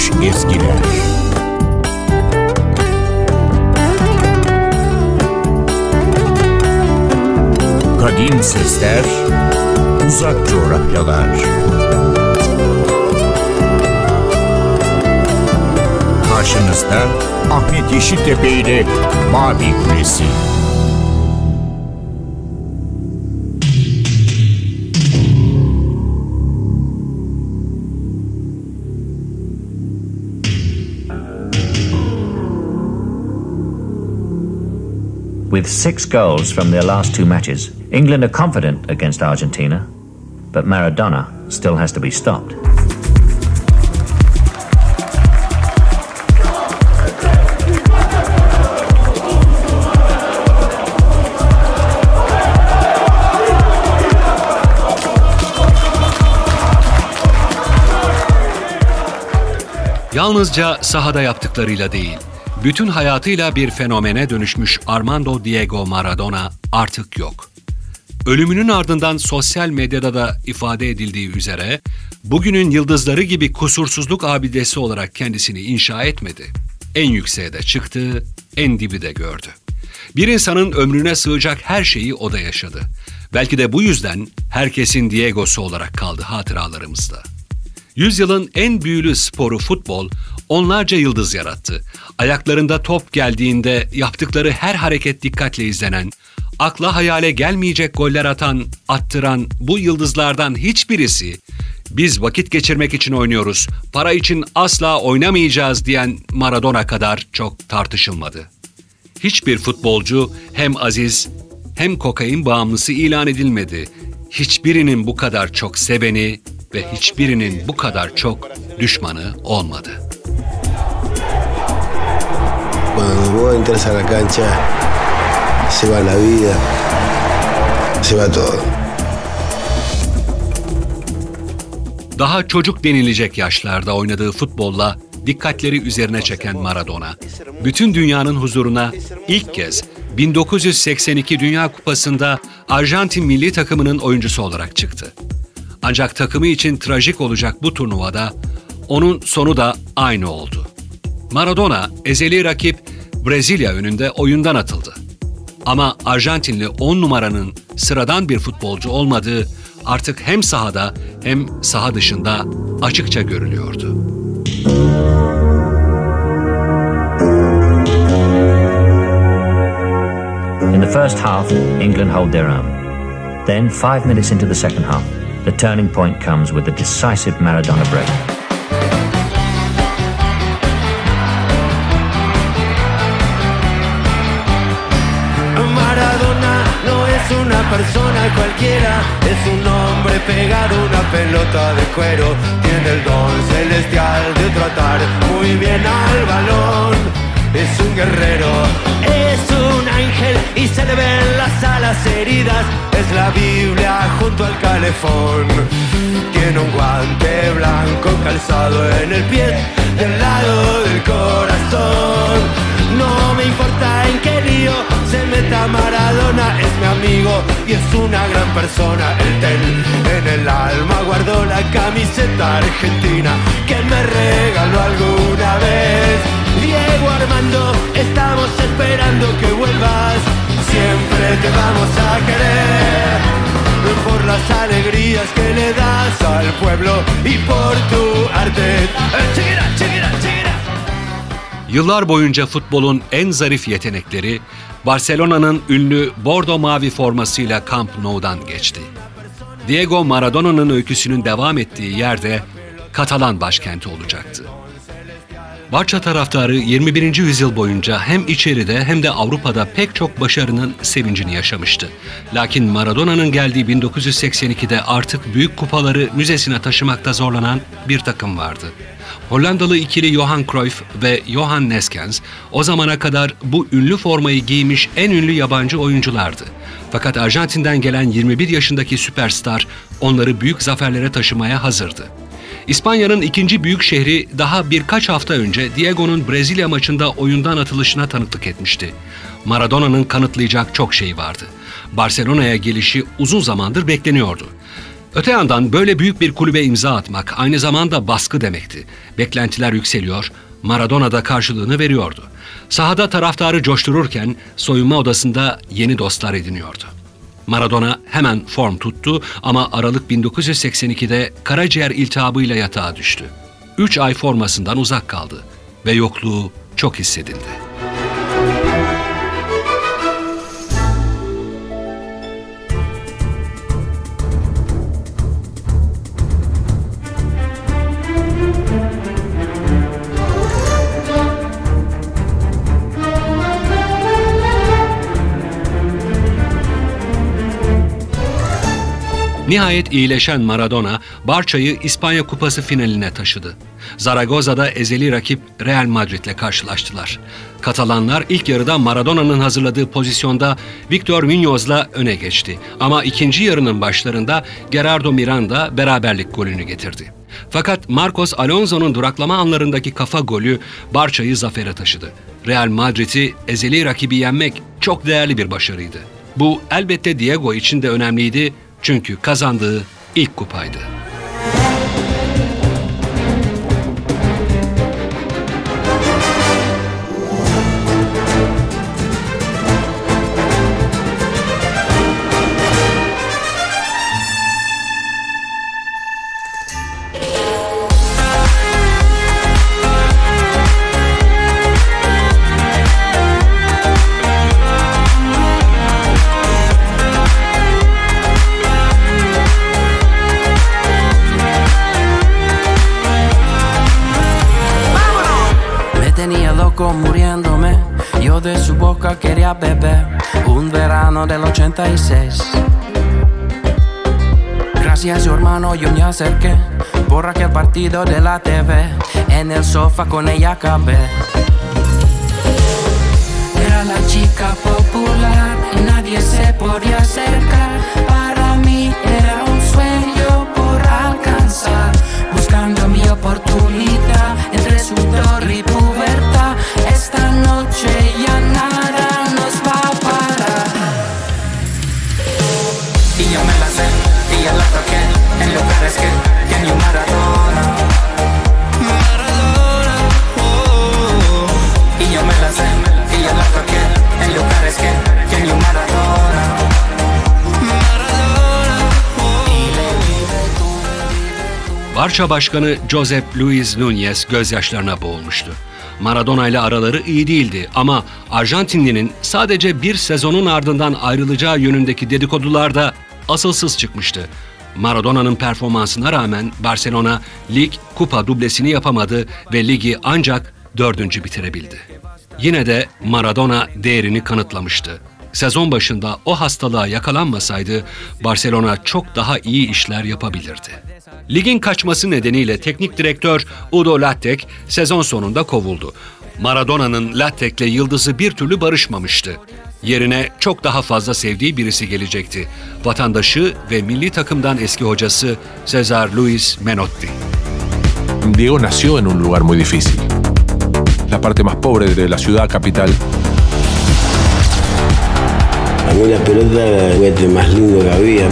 unutulmuş ezgiler. Kadim sesler, uzak coğrafyalar. Karşınızda Ahmet Yeşiltepe ile Mavi Kulesi. With six goals from their last two matches, England are confident against Argentina, but Maradona still has to be stopped. Yalnızca sahada yaptıklarıyla değil, bütün hayatıyla bir fenomene dönüşmüş Armando Diego Maradona artık yok. Ölümünün ardından sosyal medyada da ifade edildiği üzere bugünün yıldızları gibi kusursuzluk abidesi olarak kendisini inşa etmedi. En yükseğe de çıktı, en dibi de gördü. Bir insanın ömrüne sığacak her şeyi o da yaşadı. Belki de bu yüzden herkesin Diego'su olarak kaldı hatıralarımızda. Yüzyılın en büyülü sporu futbol onlarca yıldız yarattı. Ayaklarında top geldiğinde yaptıkları her hareket dikkatle izlenen, akla hayale gelmeyecek goller atan, attıran bu yıldızlardan hiçbirisi biz vakit geçirmek için oynuyoruz, para için asla oynamayacağız diyen Maradona kadar çok tartışılmadı. Hiçbir futbolcu hem aziz hem kokain bağımlısı ilan edilmedi. Hiçbirinin bu kadar çok seveni ve hiçbirinin bu kadar çok düşmanı olmadı. Cuando vos entras a la cancha, se va la vida, se va todo. Daha çocuk denilecek yaşlarda oynadığı futbolla dikkatleri üzerine çeken Maradona, bütün dünyanın huzuruna ilk kez 1982 Dünya Kupası'nda Arjantin milli takımının oyuncusu olarak çıktı. Ancak takımı için trajik olacak bu turnuvada onun sonu da aynı oldu. Maradona ezeli rakip Brezilya önünde oyundan atıldı. Ama Arjantinli 10 numaranın sıradan bir futbolcu olmadığı artık hem sahada hem saha dışında açıkça görülüyordu. In the first half, England hold their own. Then, five minutes into the second half, the turning point comes with a decisive Maradona break. Persona cualquiera, es un hombre pegado a una pelota de cuero. Tiene el don celestial de tratar muy bien al balón. Es un guerrero, es un ángel y se le ven las alas heridas. Es la Biblia junto al calefón. Tiene un guante blanco calzado en el pie del lado del corazón. No me importa en qué se meta Maradona, es mi amigo y es una gran persona. El tel en el alma guardó la camiseta argentina que me regaló alguna vez. Diego Armando, estamos esperando que vuelvas. Siempre te vamos a querer por las alegrías que le das al pueblo y por tu arte. Eh. Yıllar boyunca futbolun en zarif yetenekleri Barcelona'nın ünlü bordo mavi formasıyla Camp Nou'dan geçti. Diego Maradona'nın öyküsünün devam ettiği yerde Katalan başkenti olacaktı. Barça taraftarı 21. yüzyıl boyunca hem içeride hem de Avrupa'da pek çok başarının sevincini yaşamıştı. Lakin Maradona'nın geldiği 1982'de artık büyük kupaları müzesine taşımakta zorlanan bir takım vardı. Hollandalı ikili Johan Cruyff ve Johan Neskens o zamana kadar bu ünlü formayı giymiş en ünlü yabancı oyunculardı. Fakat Arjantin'den gelen 21 yaşındaki süperstar onları büyük zaferlere taşımaya hazırdı. İspanya'nın ikinci büyük şehri daha birkaç hafta önce Diego'nun Brezilya maçında oyundan atılışına tanıklık etmişti. Maradona'nın kanıtlayacak çok şey vardı. Barcelona'ya gelişi uzun zamandır bekleniyordu. Öte yandan böyle büyük bir kulübe imza atmak aynı zamanda baskı demekti. Beklentiler yükseliyor, Maradona da karşılığını veriyordu. Sahada taraftarı coştururken soyunma odasında yeni dostlar ediniyordu. Maradona hemen form tuttu ama Aralık 1982'de karaciğer iltihabıyla yatağa düştü. 3 ay formasından uzak kaldı ve yokluğu çok hissedildi. Nihayet iyileşen Maradona, Barça'yı İspanya Kupası finaline taşıdı. Zaragoza'da ezeli rakip Real Madrid'le karşılaştılar. Katalanlar ilk yarıda Maradona'nın hazırladığı pozisyonda Victor Muñoz'la öne geçti. Ama ikinci yarının başlarında Gerardo Miranda beraberlik golünü getirdi. Fakat Marcos Alonso'nun duraklama anlarındaki kafa golü Barça'yı zafere taşıdı. Real Madrid'i ezeli rakibi yenmek çok değerli bir başarıydı. Bu elbette Diego için de önemliydi çünkü kazandığı ilk kupaydı. Muriéndome. Yo de su boca quería beber un verano del 86. Gracias, yo hermano, yo me acerqué por aquel partido de la TV. En el sofá con ella acabé. Era la chica popular y nadie se podía acercar. Para mí era un sueño por alcanzar, buscando mi oportunidad entre sudor y pubertad. Esta noche ya nada Barça Başkanı Josep Luis Núñez gözyaşlarına boğulmuştu. Maradona ile araları iyi değildi ama Arjantinlinin sadece bir sezonun ardından ayrılacağı yönündeki dedikodular da asılsız çıkmıştı. Maradona'nın performansına rağmen Barcelona lig kupa dublesini yapamadı ve ligi ancak dördüncü bitirebildi. Yine de Maradona değerini kanıtlamıştı. Sezon başında o hastalığa yakalanmasaydı Barcelona çok daha iyi işler yapabilirdi. Ligin kaçması nedeniyle teknik direktör Udo Lattek sezon sonunda kovuldu. Maradona'nın Lattek'le yıldızı bir türlü barışmamıştı. Yerine çok daha fazla sevdiği birisi gelecekti. Vatandaşı ve milli takımdan eski hocası Cesar Luis Menotti. Diego nació en un lugar muy difícil, la parte más pobre de la ciudad capital. A mí la pelota era el juguete más lindo que había.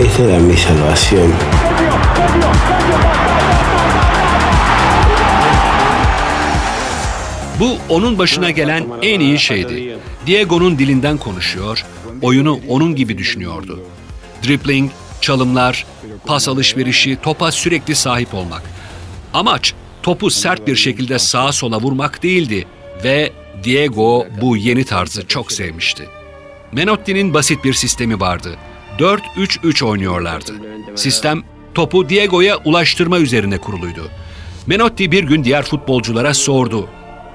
Esa era mi salvación. Bu onun başına gelen en iyi şeydi. Diego'nun dilinden konuşuyor, oyunu onun gibi düşünüyordu. Dribbling, çalımlar, pas alışverişi, topa sürekli sahip olmak. Amaç topu sert bir şekilde sağa sola vurmak değildi ve Diego bu yeni tarzı çok sevmişti. Menotti'nin basit bir sistemi vardı. 4-3-3 oynuyorlardı. Sistem topu Diego'ya ulaştırma üzerine kuruluydu. Menotti bir gün diğer futbolculara sordu.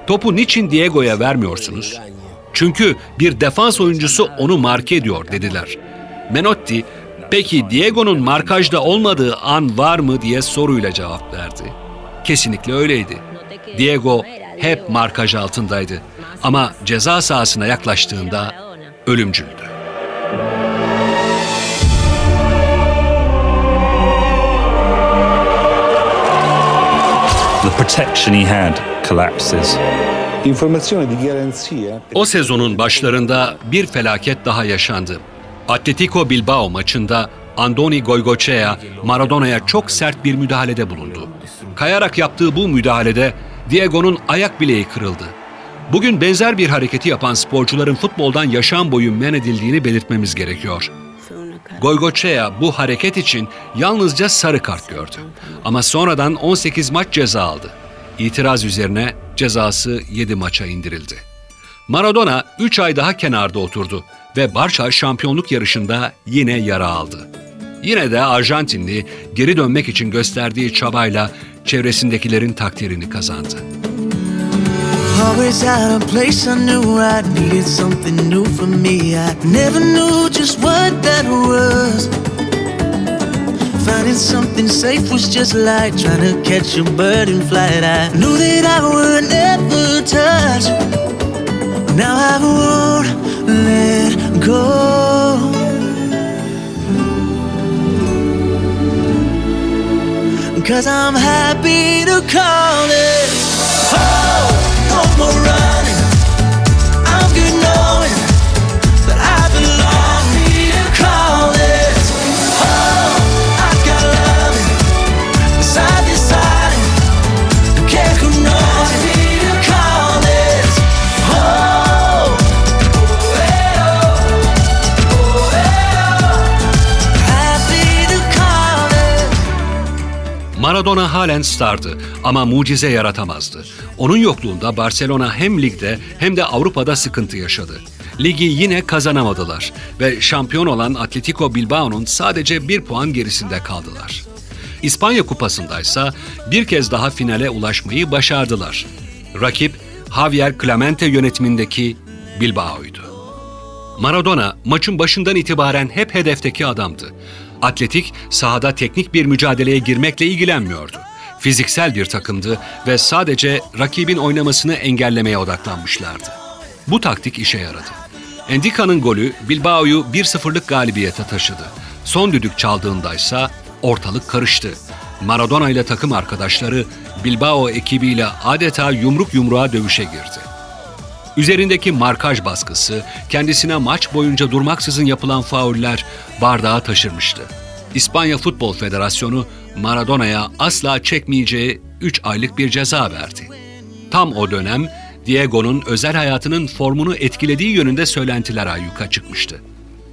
Topu niçin Diego'ya vermiyorsunuz? Çünkü bir defans oyuncusu onu marke ediyor dediler. Menotti, peki Diego'nun markajda olmadığı an var mı diye soruyla cevap verdi. Kesinlikle öyleydi. Diego hep markaj altındaydı ama ceza sahasına yaklaştığında ölümcüldü. The protection he had collapses. O sezonun başlarında bir felaket daha yaşandı. Atletico Bilbao maçında Andoni Goicoechea Maradona'ya çok sert bir müdahalede bulundu. Kayarak yaptığı bu müdahalede Diego'nun ayak bileği kırıldı. Bugün benzer bir hareketi yapan sporcuların futboldan yaşam boyu men edildiğini belirtmemiz gerekiyor. Goicoechea bu hareket için yalnızca sarı kart gördü. Ama sonradan 18 maç ceza aldı. İtiraz üzerine cezası 7 maça indirildi. Maradona 3 ay daha kenarda oturdu ve Barça şampiyonluk yarışında yine yara aldı. Yine de Arjantinli geri dönmek için gösterdiği çabayla çevresindekilerin takdirini kazandı. Always out of place, I knew I needed something new for me. I never knew just what that was. Finding something safe was just like trying to catch a bird in flight. I knew that I would never touch. Now I won't let go. Cause I'm happy to call it Maradona halen stardı ama mucize yaratamazdı. Onun yokluğunda Barcelona hem ligde hem de Avrupa'da sıkıntı yaşadı. Ligi yine kazanamadılar ve şampiyon olan Atletico Bilbao'nun sadece bir puan gerisinde kaldılar. İspanya Kupası'ndaysa bir kez daha finale ulaşmayı başardılar. Rakip Javier Clemente yönetimindeki Bilbao'ydu. Maradona maçın başından itibaren hep hedefteki adamdı. Atletik sahada teknik bir mücadeleye girmekle ilgilenmiyordu. Fiziksel bir takımdı ve sadece rakibin oynamasını engellemeye odaklanmışlardı. Bu taktik işe yaradı. Endica'nın golü Bilbao'yu 1-0'lık galibiyete taşıdı. Son düdük çaldığındaysa ortalık karıştı. Maradona ile takım arkadaşları Bilbao ekibiyle adeta yumruk yumruğa dövüşe girdi. Üzerindeki markaj baskısı, kendisine maç boyunca durmaksızın yapılan fauller bardağı taşırmıştı. İspanya Futbol Federasyonu Maradona'ya asla çekmeyeceği 3 aylık bir ceza verdi. Tam o dönem Diego'nun özel hayatının formunu etkilediği yönünde söylentiler ayyuka çıkmıştı.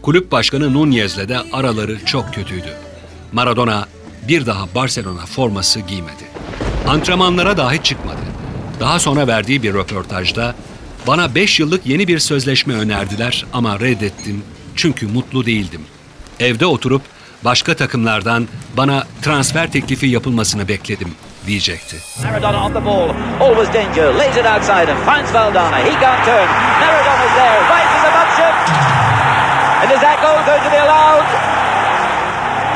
Kulüp başkanı Núñez'le de araları çok kötüydü. Maradona bir daha Barcelona forması giymedi. Antrenmanlara dahi çıkmadı. Daha sonra verdiği bir röportajda bana 5 yıllık yeni bir sözleşme önerdiler ama reddettim çünkü mutlu değildim. Evde oturup başka takımlardan bana transfer teklifi yapılmasını bekledim diyecekti. Maradona on the ball. Always danger. Lays it outside and finds Valdana. He can't turn. Maradona's there. Right to the bunch And is that goal going to be allowed?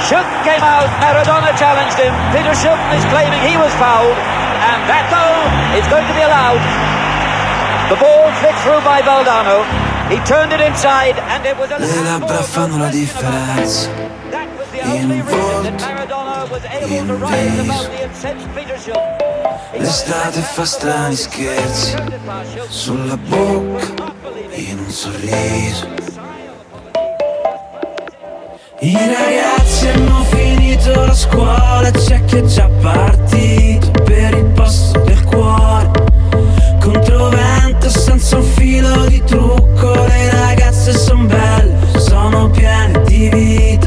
Schutten came out. Maradona challenged him. Peter Schutten is claiming he was fouled. And that goal is going to be allowed. The ball flicked through by Valdano. He turned it inside and it was a Le labbra fanno la differenza. That was the In only reason volto, that Maradona was able in to rise viso. above the incensed Peter Schutten. He got L'estate fa strani scherzi sulla bocca in un sorriso. I ragazzi hanno finito la scuola, c'è chi è già partito per il posto del cuore. Controvento senza un filo di trucco, le ragazze son belle, sono piene di vita.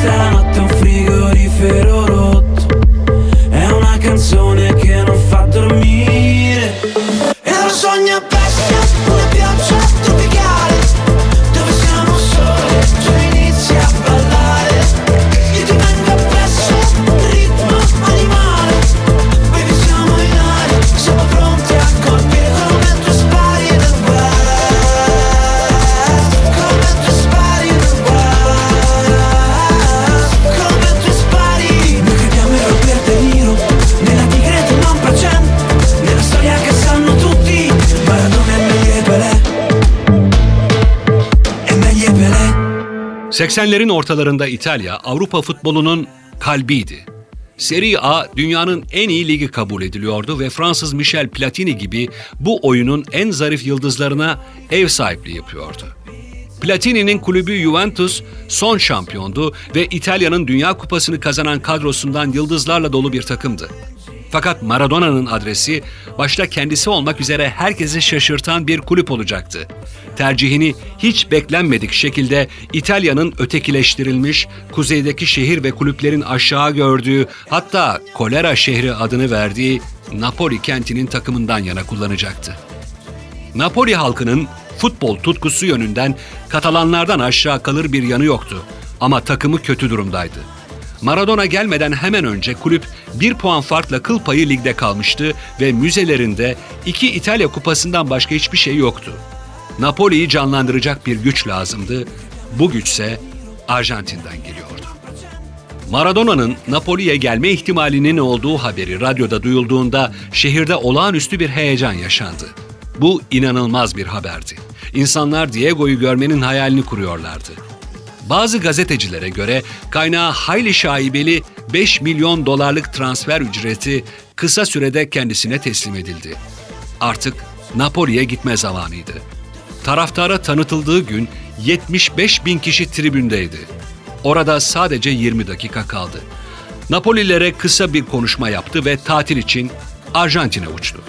Questa notte è un frigorifero rotto, è una canzone 80'lerin ortalarında İtalya Avrupa futbolunun kalbiydi. Serie A dünyanın en iyi ligi kabul ediliyordu ve Fransız Michel Platini gibi bu oyunun en zarif yıldızlarına ev sahipliği yapıyordu. Platini'nin kulübü Juventus son şampiyondu ve İtalya'nın Dünya Kupası'nı kazanan kadrosundan yıldızlarla dolu bir takımdı. Fakat Maradona'nın adresi başta kendisi olmak üzere herkesi şaşırtan bir kulüp olacaktı. Tercihini hiç beklenmedik şekilde İtalya'nın ötekileştirilmiş, kuzeydeki şehir ve kulüplerin aşağı gördüğü, hatta kolera şehri adını verdiği Napoli kentinin takımından yana kullanacaktı. Napoli halkının futbol tutkusu yönünden Katalanlardan aşağı kalır bir yanı yoktu ama takımı kötü durumdaydı. Maradona gelmeden hemen önce kulüp bir puan farkla kıl payı ligde kalmıştı ve müzelerinde iki İtalya kupasından başka hiçbir şey yoktu. Napoli'yi canlandıracak bir güç lazımdı. Bu güçse Arjantin'den geliyordu. Maradona'nın Napoli'ye gelme ihtimalinin olduğu haberi radyoda duyulduğunda şehirde olağanüstü bir heyecan yaşandı. Bu inanılmaz bir haberdi. İnsanlar Diego'yu görmenin hayalini kuruyorlardı. Bazı gazetecilere göre kaynağı hayli şaibeli 5 milyon dolarlık transfer ücreti kısa sürede kendisine teslim edildi. Artık Napoli'ye gitme zamanıydı. Taraftara tanıtıldığı gün 75 bin kişi tribündeydi. Orada sadece 20 dakika kaldı. Napolilere kısa bir konuşma yaptı ve tatil için Arjantin'e uçtu.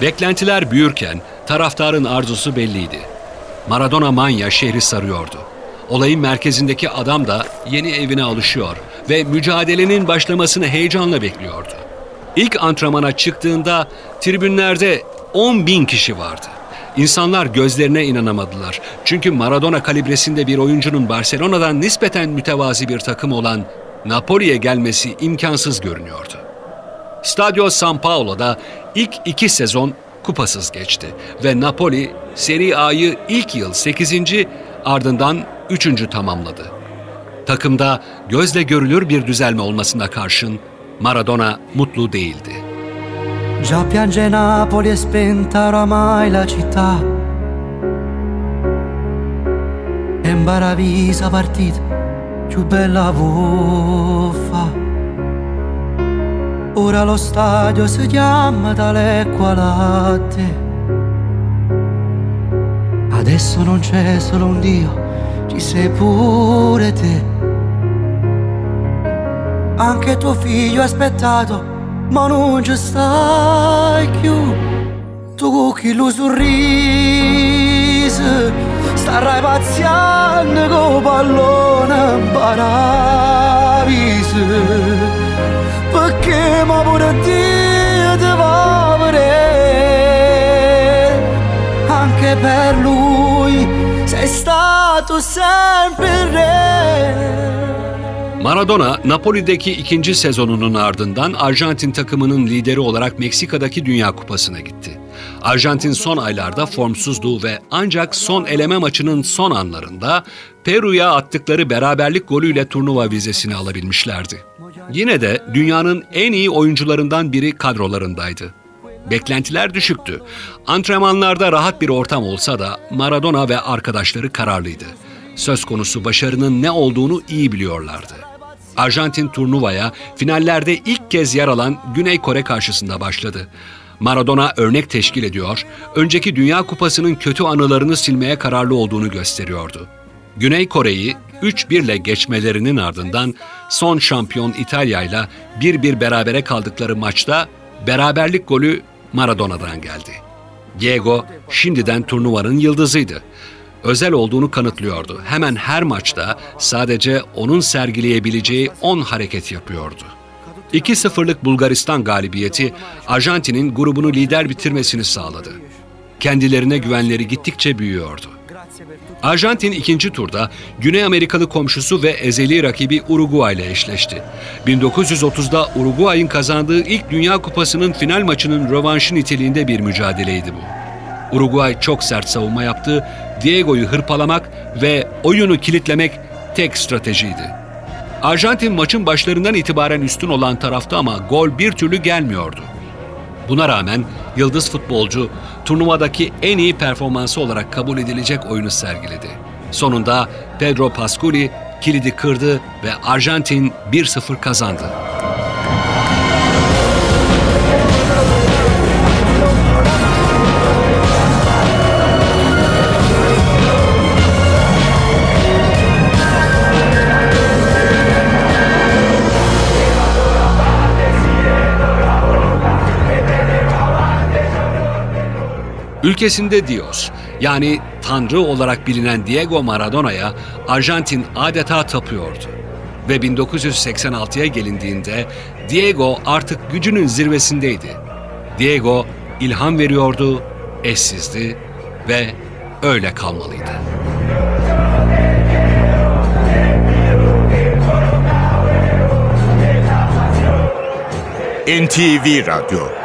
Beklentiler büyürken taraftarın arzusu belliydi. Maradona manya şehri sarıyordu. Olayın merkezindeki adam da yeni evine alışıyor ve mücadelenin başlamasını heyecanla bekliyordu. İlk antrenmana çıktığında tribünlerde 10 bin kişi vardı. İnsanlar gözlerine inanamadılar. Çünkü Maradona kalibresinde bir oyuncunun Barcelona'dan nispeten mütevazi bir takım olan Napoli'ye gelmesi imkansız görünüyordu. Stadio San Paolo'da ilk iki sezon kupasız geçti ve Napoli Serie A'yı ilk yıl 8. ardından 3. tamamladı. Takımda gözle görülür bir düzelme olmasına karşın Maradona mutlu değildi. Già piange Napoli e spenta oramai la città. E Baravisa partita più bella buffa. Ora lo stadio si chiama D'Alecqua Latte. Adesso non c'è solo un Dio, ci sei pure te. Anche tuo figlio ha aspettato, ma non ci stai più. Tu chi lo sorriso, starai pazziando con pallone. Perché ma pure Dio vedere Anche per lui sei stato sempre re Maradona, Napoli'deki ikinci sezonunun ardından Arjantin takımının lideri olarak Meksika'daki Dünya Kupası'na gitti. Arjantin son aylarda formsuzdu ve ancak son eleme maçının son anlarında Peru'ya attıkları beraberlik golüyle turnuva vizesini alabilmişlerdi. Yine de dünyanın en iyi oyuncularından biri kadrolarındaydı. Beklentiler düşüktü. Antrenmanlarda rahat bir ortam olsa da Maradona ve arkadaşları kararlıydı. Söz konusu başarının ne olduğunu iyi biliyorlardı. Arjantin turnuvaya finallerde ilk kez yer alan Güney Kore karşısında başladı. Maradona örnek teşkil ediyor, önceki Dünya Kupası'nın kötü anılarını silmeye kararlı olduğunu gösteriyordu. Güney Kore'yi 3-1 ile geçmelerinin ardından son şampiyon İtalya ile 1-1 berabere kaldıkları maçta beraberlik golü Maradona'dan geldi. Diego şimdiden turnuvanın yıldızıydı. Özel olduğunu kanıtlıyordu. Hemen her maçta sadece onun sergileyebileceği 10 hareket yapıyordu. 2-0'lık Bulgaristan galibiyeti Arjantin'in grubunu lider bitirmesini sağladı. Kendilerine güvenleri gittikçe büyüyordu. Arjantin ikinci turda Güney Amerikalı komşusu ve ezeli rakibi Uruguay ile eşleşti. 1930'da Uruguay'ın kazandığı ilk Dünya Kupası'nın final maçının rövanşı niteliğinde bir mücadeleydi bu. Uruguay çok sert savunma yaptı, Diego'yu hırpalamak ve oyunu kilitlemek tek stratejiydi. Arjantin maçın başlarından itibaren üstün olan tarafta ama gol bir türlü gelmiyordu. Buna rağmen yıldız futbolcu turnuvadaki en iyi performansı olarak kabul edilecek oyunu sergiledi. Sonunda Pedro Pasculi kilidi kırdı ve Arjantin 1-0 kazandı. Ülkesinde Dios yani Tanrı olarak bilinen Diego Maradona'ya Arjantin adeta tapıyordu. Ve 1986'ya gelindiğinde Diego artık gücünün zirvesindeydi. Diego ilham veriyordu, eşsizdi ve öyle kalmalıydı. NTV Radyo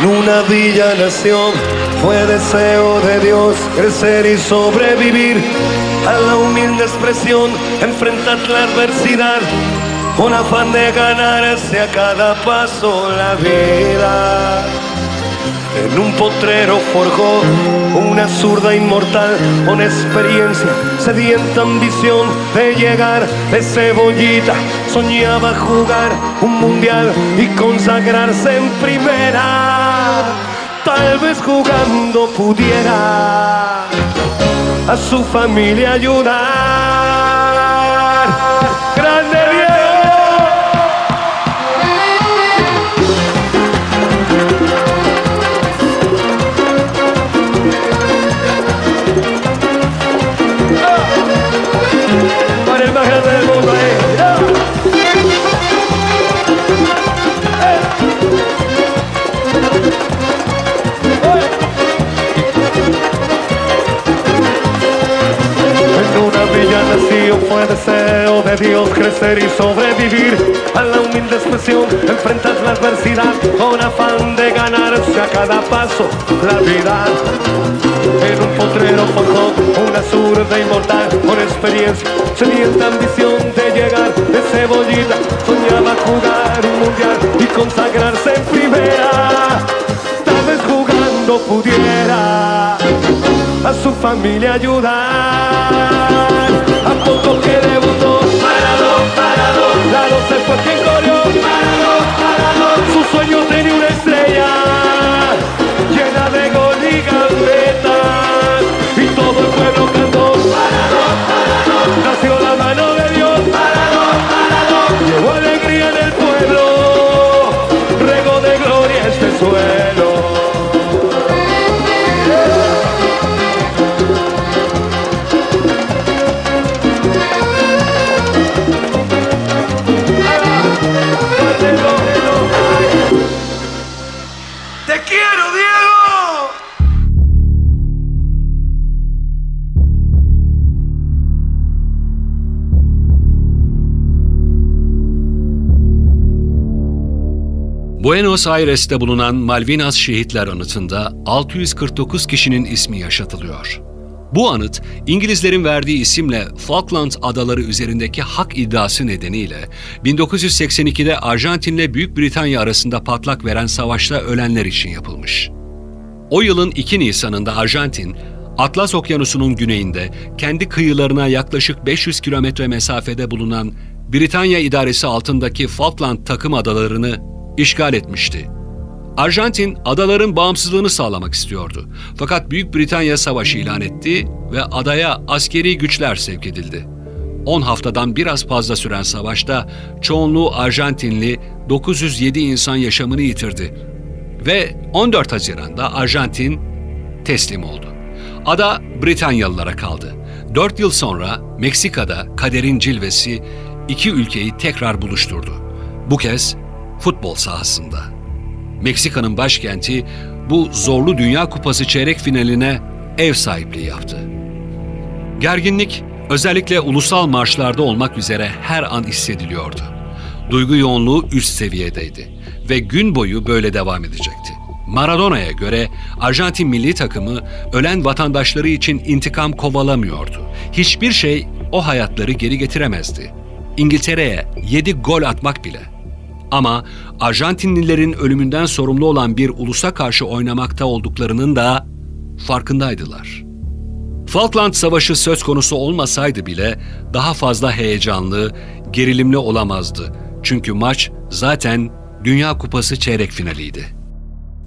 En una villa nació, fue deseo de Dios crecer y sobrevivir a la humilde expresión, enfrentar la adversidad, con afán de ganarse a cada paso la vida. En un potrero forjó una zurda inmortal con experiencia, sedienta ambición de llegar de cebollita. Soñaba jugar un mundial y consagrarse en primera. Tal vez jugando pudiera a su familia ayudar. Grande fue deseo de Dios crecer y sobrevivir a la humilde expresión, enfrentar la adversidad con afán de ganarse a cada paso la vida. En un potrero forjó una zurda inmortal con experiencia, sedienta ambición de llegar de cebollita, soñaba jugar un mundial y consagrarse en primera. Tal vez jugando pudiera a su familia ayudar. Poco que debutó, parado, parado, la doce fue quien corrió, parado, parado, su sueño tenía una estrella Buenos Aires'te bulunan Malvinas Şehitler Anıtı'nda 649 kişinin ismi yaşatılıyor. Bu anıt, İngilizlerin verdiği isimle Falkland Adaları üzerindeki hak iddiası nedeniyle 1982'de Arjantin'le Büyük Britanya arasında patlak veren savaşta ölenler için yapılmış. O yılın 2 Nisan'ında Arjantin, Atlas Okyanusu'nun güneyinde kendi kıyılarına yaklaşık 500 kilometre mesafede bulunan Britanya idaresi altındaki Falkland takım adalarını işgal etmişti. Arjantin adaların bağımsızlığını sağlamak istiyordu. Fakat Büyük Britanya savaşı ilan etti ve adaya askeri güçler sevk edildi. 10 haftadan biraz fazla süren savaşta çoğunluğu Arjantinli 907 insan yaşamını yitirdi. Ve 14 Haziran'da Arjantin teslim oldu. Ada Britanyalılara kaldı. 4 yıl sonra Meksika'da kaderin cilvesi iki ülkeyi tekrar buluşturdu. Bu kez futbol sahasında. Meksika'nın başkenti bu zorlu Dünya Kupası çeyrek finaline ev sahipliği yaptı. Gerginlik özellikle ulusal marşlarda olmak üzere her an hissediliyordu. Duygu yoğunluğu üst seviyedeydi ve gün boyu böyle devam edecekti. Maradona'ya göre Arjantin milli takımı ölen vatandaşları için intikam kovalamıyordu. Hiçbir şey o hayatları geri getiremezdi. İngiltere'ye 7 gol atmak bile. Ama Arjantinlilerin ölümünden sorumlu olan bir ulusa karşı oynamakta olduklarının da farkındaydılar. Falkland Savaşı söz konusu olmasaydı bile daha fazla heyecanlı, gerilimli olamazdı. Çünkü maç zaten Dünya Kupası çeyrek finaliydi.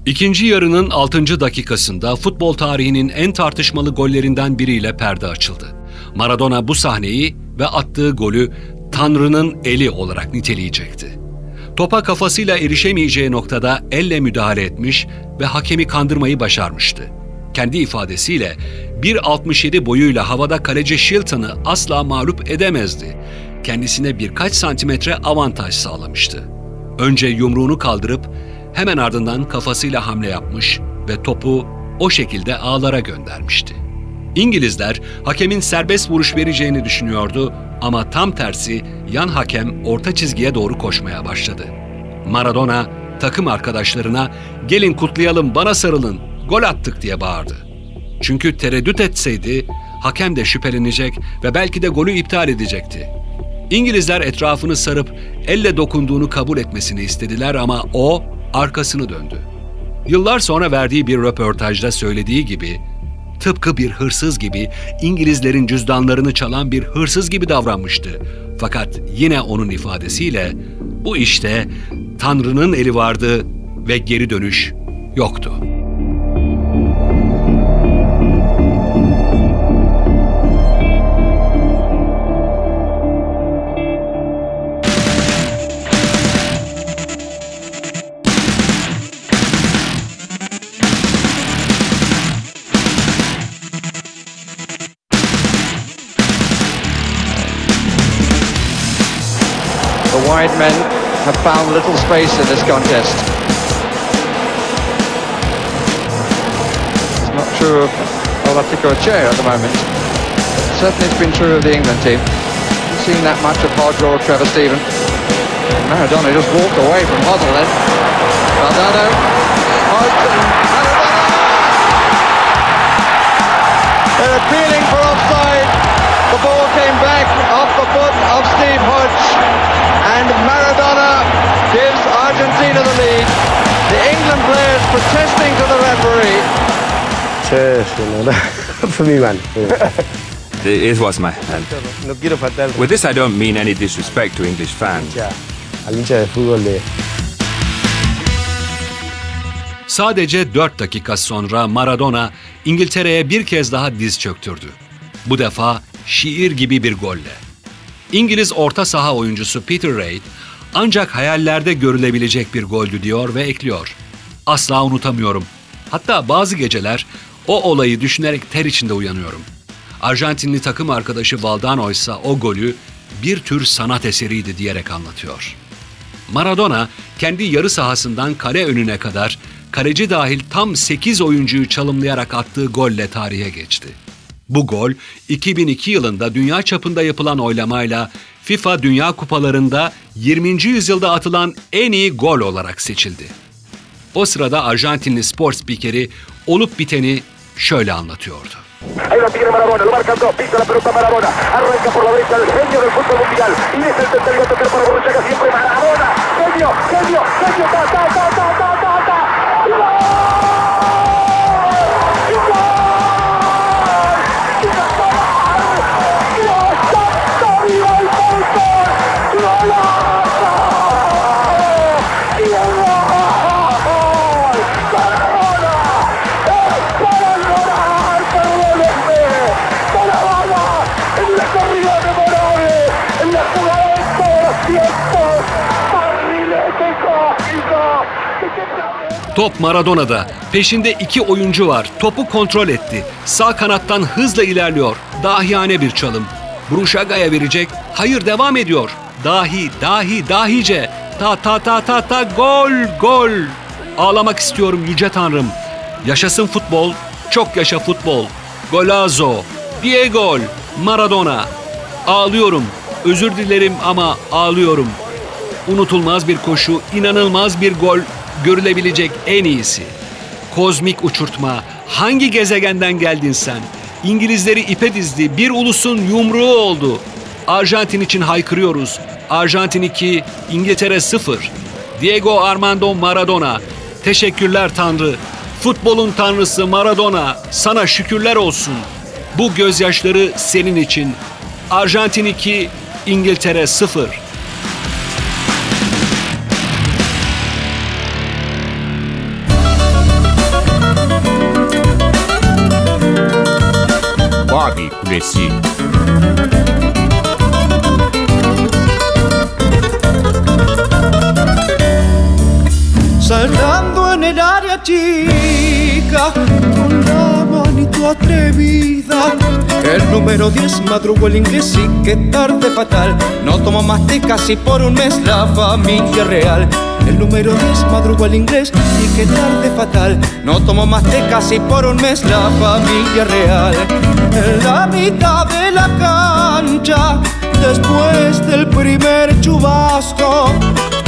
İkinci yarının 6. dakikasında futbol tarihinin en tartışmalı gollerinden biriyle perde açıldı. Maradona bu sahneyi ve attığı golü Tanrı'nın eli olarak niteleyecekti. Topa kafasıyla erişemeyeceği noktada elle müdahale etmiş ve hakemi kandırmayı başarmıştı. Kendi ifadesiyle 1.67 boyuyla havada kaleci Shilton'ı asla mağlup edemezdi. Kendisine birkaç santimetre avantaj sağlamıştı. Önce yumruğunu kaldırıp hemen ardından kafasıyla hamle yapmış ve topu o şekilde ağlara göndermişti. İngilizler hakemin serbest vuruş vereceğini düşünüyordu ama tam tersi yan hakem orta çizgiye doğru koşmaya başladı. Maradona takım arkadaşlarına gelin kutlayalım bana sarılın gol attık diye bağırdı. Çünkü tereddüt etseydi hakem de şüphelenecek ve belki de golü iptal edecekti. İngilizler etrafını sarıp elle dokunduğunu kabul etmesini istediler ama o arkasını döndü. Yıllar sonra verdiği bir röportajda söylediği gibi tıpkı bir hırsız gibi İngilizlerin cüzdanlarını çalan bir hırsız gibi davranmıştı. Fakat yine onun ifadesiyle bu işte Tanrı'nın eli vardı ve geri dönüş yoktu. Wide men have found little space in this contest. It's not true of Olatico Che at the moment. Certainly it's been true of the England team. Haven't seen that much of Hodge or Trevor Stephen. Maradona just walked away from Hoddle then. Maradona! They're appealing for offside. The ball came back off the foot of Steve Hodge. Mi mal. fue mi mal. It was my hand. No quiero faltar With this, I don't mean any disrespect to English fans. al hincha de fútbol de, Sadece 4 dakika sonra Maradona İngiltere'ye bir kez daha diz çöktürdü. Bu defa şiir gibi bir golle. İngiliz orta saha oyuncusu Peter Reid ancak hayallerde görülebilecek bir goldü diyor ve ekliyor. Asla unutamıyorum. Hatta bazı geceler o olayı düşünerek ter içinde uyanıyorum. Arjantinli takım arkadaşı Valdano ise o golü bir tür sanat eseriydi diyerek anlatıyor. Maradona kendi yarı sahasından kale önüne kadar kaleci dahil tam 8 oyuncuyu çalımlayarak attığı golle tarihe geçti. Bu gol 2002 yılında dünya çapında yapılan oylamayla FIFA Dünya Kupalarında 20. yüzyılda atılan en iyi gol olarak seçildi. O sırada Arjantinli spor spikeri olup biteni şöyle anlatıyordu. Ahí lo tiene Maradona, lo marcan dos, la la. Top Maradona'da. Peşinde iki oyuncu var. Topu kontrol etti. Sağ kanattan hızla ilerliyor. Dahiyane bir çalım. Bruşaga'ya verecek. Hayır devam ediyor. Dahi, dahi, dahice. Ta ta ta ta ta gol, gol. Ağlamak istiyorum yüce tanrım. Yaşasın futbol, çok yaşa futbol. Golazo, Diego, Maradona. Ağlıyorum, özür dilerim ama ağlıyorum. Unutulmaz bir koşu, inanılmaz bir gol, görülebilecek en iyisi. Kozmik uçurtma, hangi gezegenden geldin sen? İngilizleri ipe dizdi, bir ulusun yumruğu oldu. Arjantin için haykırıyoruz. Arjantin 2, İngiltere 0. Diego Armando Maradona. Teşekkürler Tanrı. Futbolun tanrısı Maradona. Sana şükürler olsun. Bu gözyaşları senin için. Arjantin 2, İngiltere 0. Babi Kulesi Saltando en el área chica Con la manito atrevida. El número 10 madrugó el inglés y qué tarde fatal. No tomó más de casi por un mes la familia real el número 10 madrugó el inglés y qué tarde fatal No tomó más de casi por un mes la familia real En la mitad de la cancha Después del primer chubasco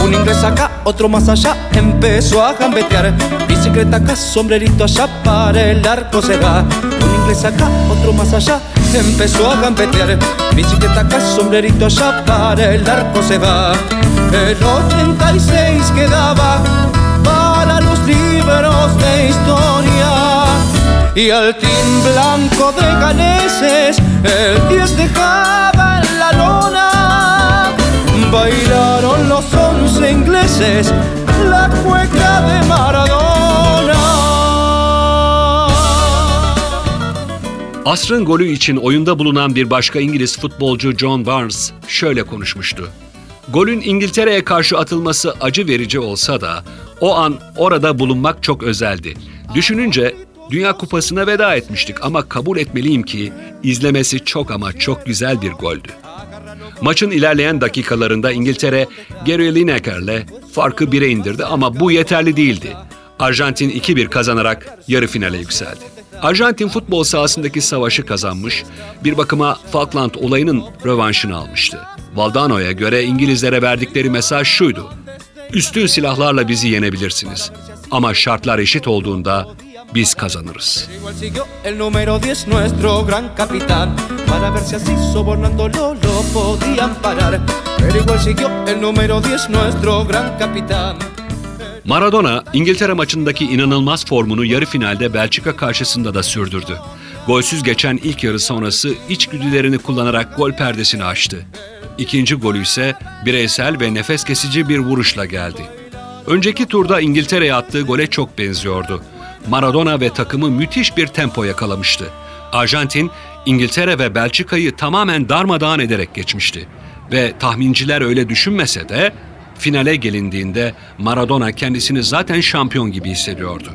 un inglés acá, otro más allá, empezó a gambetear. Bicicleta acá, sombrerito allá, para el arco se va. Un inglés acá, otro más allá, empezó a gambetear. Bicicleta acá, sombrerito allá, para el arco se va. El 86 quedaba para los libros de historia. Y al team blanco de ganeses, el 10 dejaba en la lona. Bailaron los once ingleses la cueca de Maradona. Asrın golü için oyunda bulunan bir başka İngiliz futbolcu John Barnes şöyle konuşmuştu. Golün İngiltere'ye karşı atılması acı verici olsa da o an orada bulunmak çok özeldi. Düşününce Dünya Kupası'na veda etmiştik ama kabul etmeliyim ki izlemesi çok ama çok güzel bir goldü. Maçın ilerleyen dakikalarında İngiltere Gary Lineker'le farkı bire indirdi ama bu yeterli değildi. Arjantin 2-1 kazanarak yarı finale yükseldi. Arjantin futbol sahasındaki savaşı kazanmış, bir bakıma Falkland olayının rövanşını almıştı. Valdano'ya göre İngilizlere verdikleri mesaj şuydu. Üstün silahlarla bizi yenebilirsiniz. Ama şartlar eşit olduğunda biz kazanırız. Maradona, İngiltere maçındaki inanılmaz formunu yarı finalde Belçika karşısında da sürdürdü. Golsüz geçen ilk yarı sonrası içgüdülerini kullanarak gol perdesini açtı. İkinci golü ise bireysel ve nefes kesici bir vuruşla geldi. Önceki turda İngiltere'ye attığı gole çok benziyordu. Maradona ve takımı müthiş bir tempo yakalamıştı. Arjantin, İngiltere ve Belçika'yı tamamen darmadağın ederek geçmişti. Ve tahminciler öyle düşünmese de finale gelindiğinde Maradona kendisini zaten şampiyon gibi hissediyordu.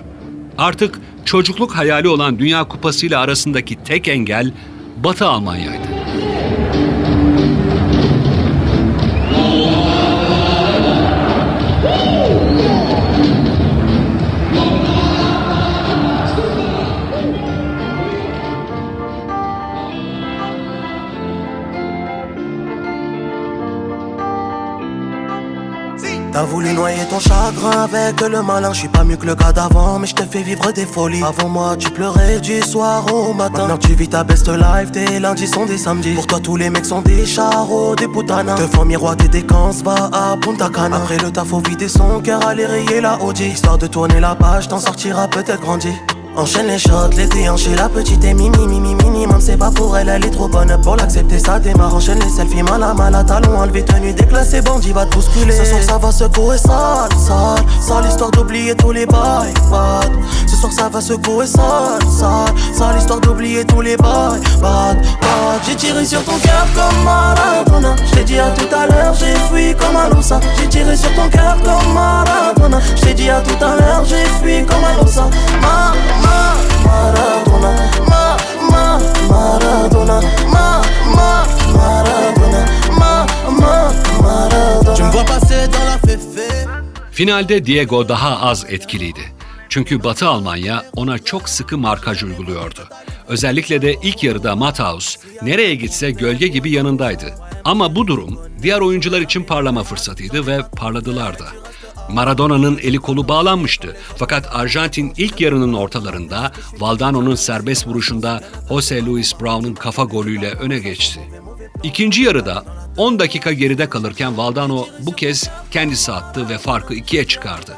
Artık çocukluk hayali olan Dünya Kupası ile arasındaki tek engel Batı Almanya'ydı. Noyer ton chagrin avec le malin. Je suis pas mieux que le gars d'avant, mais je te fais vivre des folies. Avant moi, tu pleurais du soir au matin. Maintenant, tu vis ta best life. Tes lundis sont des samedis. Pour toi, tous les mecs sont des charros, des putanas. Te font miroiter des va à Punta Cana. Après le taf, faut vider son cœur, aller rayer la OG. Histoire de tourner la page, t'en sortiras peut-être grandi. Enchaîne les shots, les déhanchés, la petite est mimi, mimi, minimum, c'est pas pour elle, elle est trop bonne pour l'accepter, ça démarre, enchaîne les selfies, mal à mal à talons, enlevé, tenue déclassée, bandit va te bousculer. Ce soir ça va secouer sale, sale, sale, histoire d'oublier tous les bails, bad. Ce soir ça va secouer sale, sale, sale, histoire d'oublier tous les bails, bad, bad. J'ai tiré sur ton cœur comme Maradona, j't'ai dit à tout à l'heure, j'ai fui comme un loussa. J'ai tiré sur ton cœur comme Maradona, j't'ai dit à tout à l'heure, j'ai fui comme un loussa. Ma, Finalde Diego daha az etkiliydi. Çünkü Batı Almanya ona çok sıkı markaj uyguluyordu. Özellikle de ilk yarıda Matthaus nereye gitse gölge gibi yanındaydı. Ama bu durum diğer oyuncular için parlama fırsatıydı ve parladılar da. Maradona'nın eli kolu bağlanmıştı. Fakat Arjantin ilk yarının ortalarında Valdano'nun serbest vuruşunda Jose Luis Brown'un kafa golüyle öne geçti. İkinci yarıda 10 dakika geride kalırken Valdano bu kez kendisi attı ve farkı ikiye çıkardı.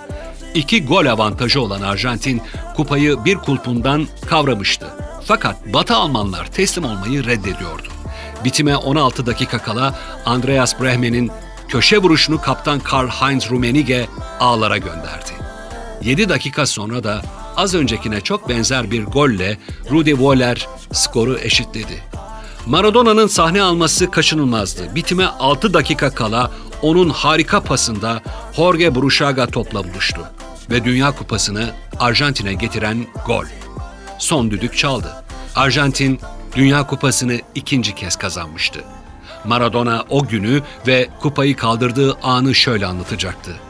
İki gol avantajı olan Arjantin kupayı bir kulpundan kavramıştı. Fakat Batı Almanlar teslim olmayı reddediyordu. Bitime 16 dakika kala Andreas Brehmen'in köşe vuruşunu kaptan Karl-Heinz Rummenigge ağlara gönderdi. 7 dakika sonra da az öncekine çok benzer bir golle Rudi Voller skoru eşitledi. Maradona'nın sahne alması kaçınılmazdı. Bitime 6 dakika kala onun harika pasında Jorge Bruchaga topla buluştu ve Dünya Kupası'nı Arjantin'e getiren gol. Son düdük çaldı. Arjantin Dünya Kupası'nı ikinci kez kazanmıştı. Maradona o günü ve kupayı kaldırdığı anı şöyle anlatacaktı.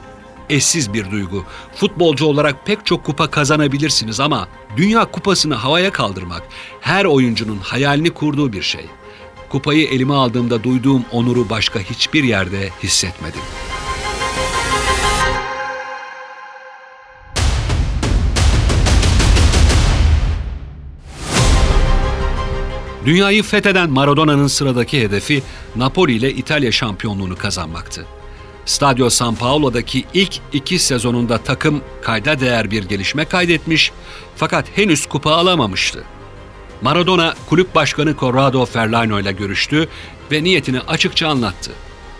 Eşsiz bir duygu. Futbolcu olarak pek çok kupa kazanabilirsiniz ama Dünya Kupası'nı havaya kaldırmak her oyuncunun hayalini kurduğu bir şey. Kupayı elime aldığımda duyduğum onuru başka hiçbir yerde hissetmedim. Dünyayı fetheden Maradona'nın sıradaki hedefi Napoli ile İtalya şampiyonluğunu kazanmaktı. Stadio San Paolo'daki ilk iki sezonunda takım kayda değer bir gelişme kaydetmiş fakat henüz kupa alamamıştı. Maradona kulüp başkanı Corrado Ferlano ile görüştü ve niyetini açıkça anlattı.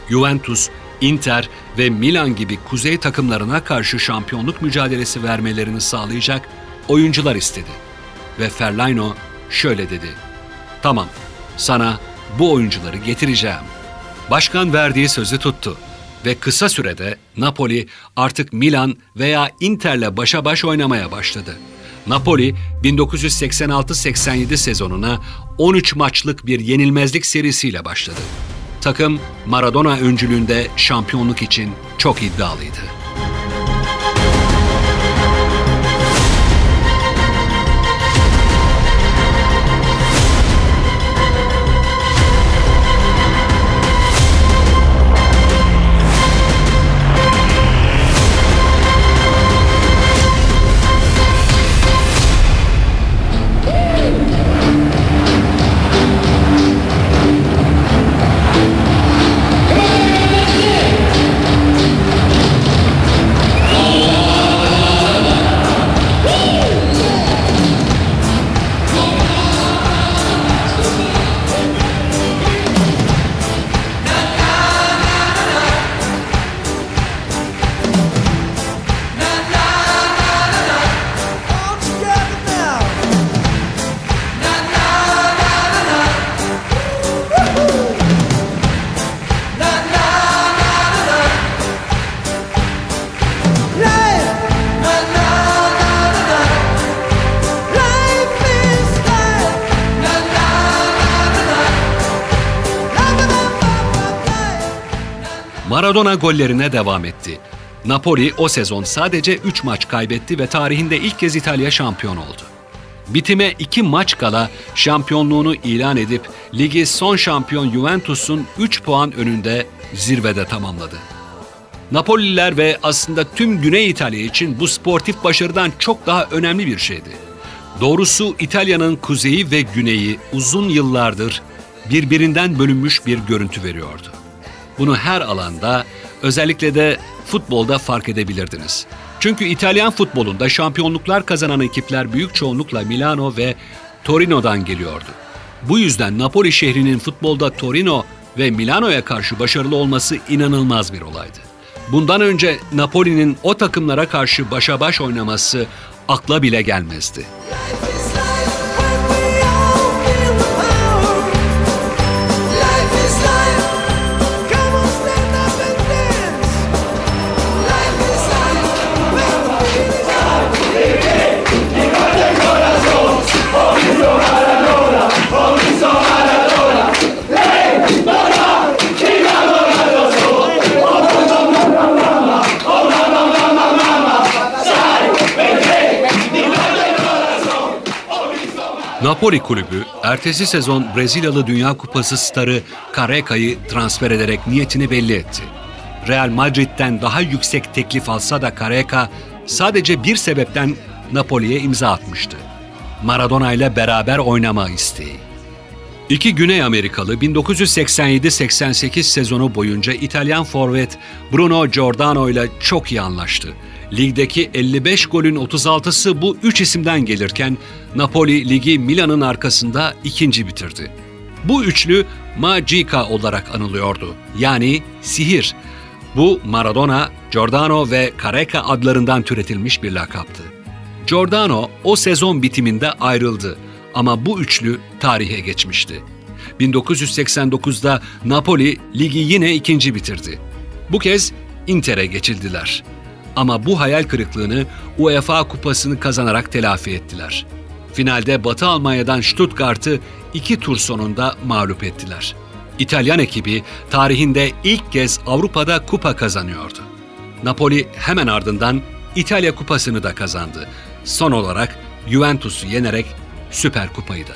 Juventus, Inter ve Milan gibi kuzey takımlarına karşı şampiyonluk mücadelesi vermelerini sağlayacak oyuncular istedi. Ve Ferlano şöyle dedi. Tamam, sana bu oyuncuları getireceğim. Başkan verdiği sözü tuttu ve kısa sürede Napoli artık Milan veya Inter'le başa baş oynamaya başladı. Napoli 1986-87 sezonuna 13 maçlık bir yenilmezlik serisiyle başladı. Takım Maradona öncülüğünde şampiyonluk için çok iddialıydı. Maradona gollerine devam etti. Napoli o sezon sadece 3 maç kaybetti ve tarihinde ilk kez İtalya şampiyon oldu. Bitime 2 maç kala şampiyonluğunu ilan edip ligi son şampiyon Juventus'un 3 puan önünde zirvede tamamladı. Napolililer ve aslında tüm Güney İtalya için bu sportif başarıdan çok daha önemli bir şeydi. Doğrusu İtalya'nın kuzeyi ve güneyi uzun yıllardır birbirinden bölünmüş bir görüntü veriyordu. Bunu her alanda, özellikle de futbolda fark edebilirdiniz. Çünkü İtalyan futbolunda şampiyonluklar kazanan ekipler büyük çoğunlukla Milano ve Torino'dan geliyordu. Bu yüzden Napoli şehrinin futbolda Torino ve Milano'ya karşı başarılı olması inanılmaz bir olaydı. Bundan önce Napoli'nin o takımlara karşı başa baş oynaması akla bile gelmezdi. Napoli kulübü ertesi sezon Brezilyalı Dünya Kupası starı Careca'yı transfer ederek niyetini belli etti. Real Madrid'den daha yüksek teklif alsa da Careca sadece bir sebepten Napoli'ye imza atmıştı. Maradona ile beraber oynama isteği. İki Güney Amerikalı 1987-88 sezonu boyunca İtalyan forvet Bruno Giordano ile çok iyi anlaştı. Ligdeki 55 golün 36'sı bu üç isimden gelirken Napoli ligi Milan'ın arkasında ikinci bitirdi. Bu üçlü Magica olarak anılıyordu. Yani sihir. Bu Maradona, Giordano ve Careca adlarından türetilmiş bir lakaptı. Giordano o sezon bitiminde ayrıldı ama bu üçlü tarihe geçmişti. 1989'da Napoli ligi yine ikinci bitirdi. Bu kez Inter'e geçildiler. Ama bu hayal kırıklığını UEFA kupasını kazanarak telafi ettiler. Finalde Batı Almanya'dan Stuttgart'ı iki tur sonunda mağlup ettiler. İtalyan ekibi tarihinde ilk kez Avrupa'da kupa kazanıyordu. Napoli hemen ardından İtalya kupasını da kazandı. Son olarak Juventus'u yenerek Süper Kupayı da.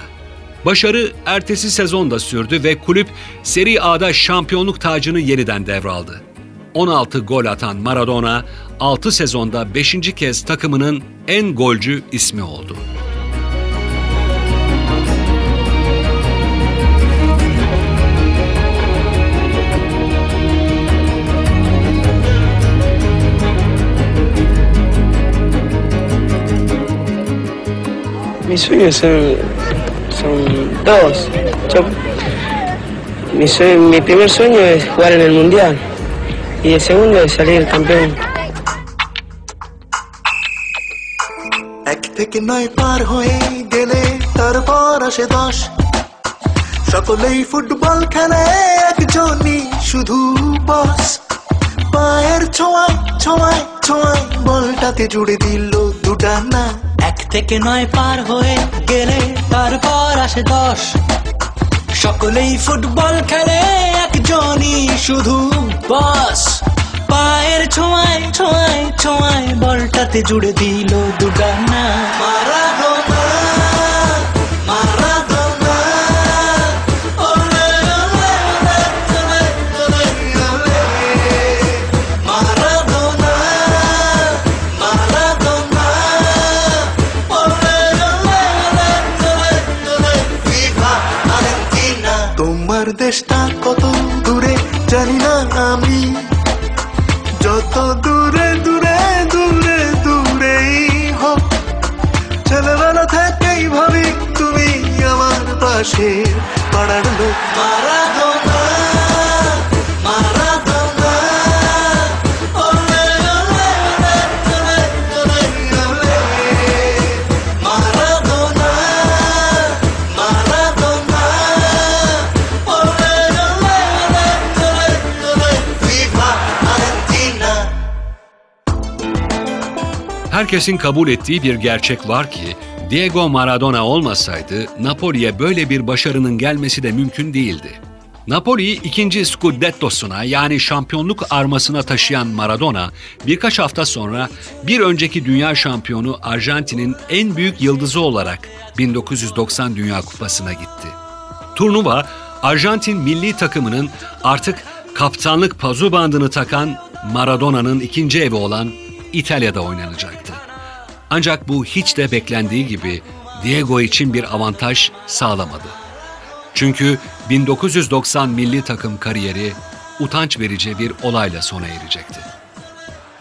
Başarı ertesi sezonda sürdü ve kulüp Serie A'da şampiyonluk tacını yeniden devraldı. 16 gol atan Maradona 6 sezonda 5. kez takımının en golcü ismi oldu. Mis sueños son, son dos. Yo- mi, sue- mi primer sueño es jugar en el Mundial y el segundo es salir campeón. এক থেকে নয় পার হয়ে গেলে তারপর আসে দশ। সকলেই ফুটবল খেলে, একজনই শুধু বস পায়ের ছোঁয়ায় ছোঁয়ায় ছোঁয়ায় বলটাতে জুড়ে দিল দুটা না। এক থেকে নয় পার হয়ে গেলে তারপর আসে দশ। সকলেই ফুটবল খেলে একজনই শুধু বাস। পায়ের ছোঁয়ায় ছোঁয়ায় ছোঁয়ায় বলটাতে জুড়ে দিল দুটা Herkesin kabul ettiği bir gerçek var ki Diego Maradona olmasaydı Napoli'ye böyle bir başarının gelmesi de mümkün değildi. Napoli'yi ikinci Scudetto'suna yani şampiyonluk armasına taşıyan Maradona birkaç hafta sonra bir önceki dünya şampiyonu Arjantin'in en büyük yıldızı olarak 1990 Dünya Kupası'na gitti. Turnuva Arjantin milli takımının artık kaptanlık pazu bandını takan Maradona'nın ikinci evi olan İtalya'da oynanacaktı. Ancak bu hiç de beklendiği gibi Diego için bir avantaj sağlamadı. Çünkü 1990 milli takım kariyeri utanç verici bir olayla sona erecekti.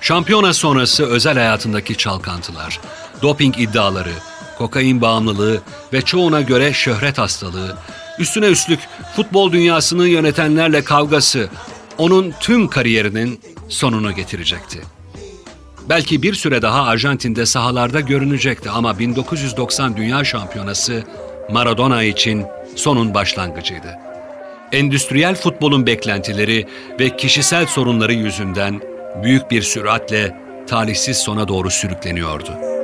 Şampiyona sonrası özel hayatındaki çalkantılar, doping iddiaları, kokain bağımlılığı ve çoğuna göre şöhret hastalığı, üstüne üstlük futbol dünyasını yönetenlerle kavgası onun tüm kariyerinin sonunu getirecekti. Belki bir süre daha Arjantin'de sahalarda görünecekti ama 1990 Dünya Şampiyonası Maradona için sonun başlangıcıydı. Endüstriyel futbolun beklentileri ve kişisel sorunları yüzünden büyük bir süratle talihsiz sona doğru sürükleniyordu.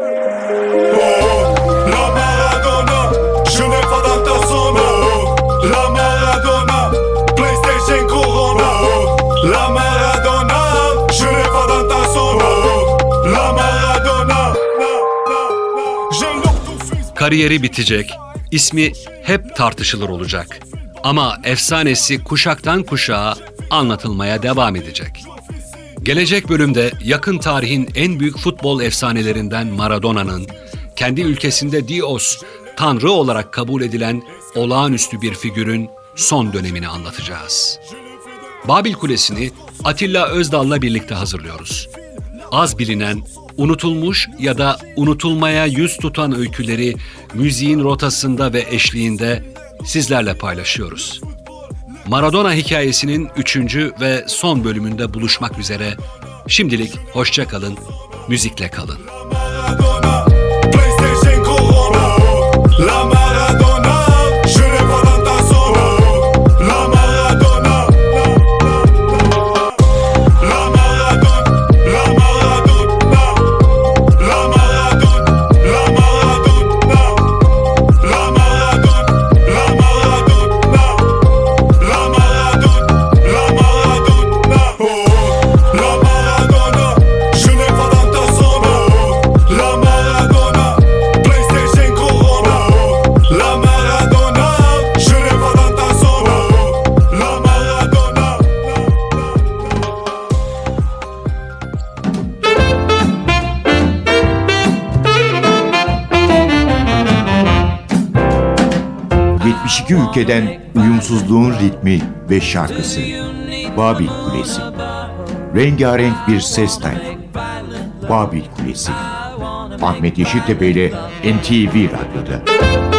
Kariyeri bitecek, ismi hep tartışılır olacak. Ama efsanesi kuşaktan kuşağa anlatılmaya devam edecek. Gelecek bölümde yakın tarihin en büyük futbol efsanelerinden Maradona'nın kendi ülkesinde Dios, tanrı olarak kabul edilen olağanüstü bir figürün son dönemini anlatacağız. Babil Kulesi'ni Atilla Özdal'la birlikte hazırlıyoruz. Az bilinen, unutulmuş ya da unutulmaya yüz tutan öyküleri müziğin rotasında ve eşliğinde sizlerle paylaşıyoruz. Maradona hikayesinin üçüncü ve son bölümünde buluşmak üzere. Şimdilik hoşça kalın, müzikle kalın. La Maradona ülkeden uyumsuzluğun ritmi ve şarkısı. Babil Kulesi. Rengarenk bir ses tayfı. Babil Kulesi. Ahmet Yeşiltepe ile NTV Radyo'da.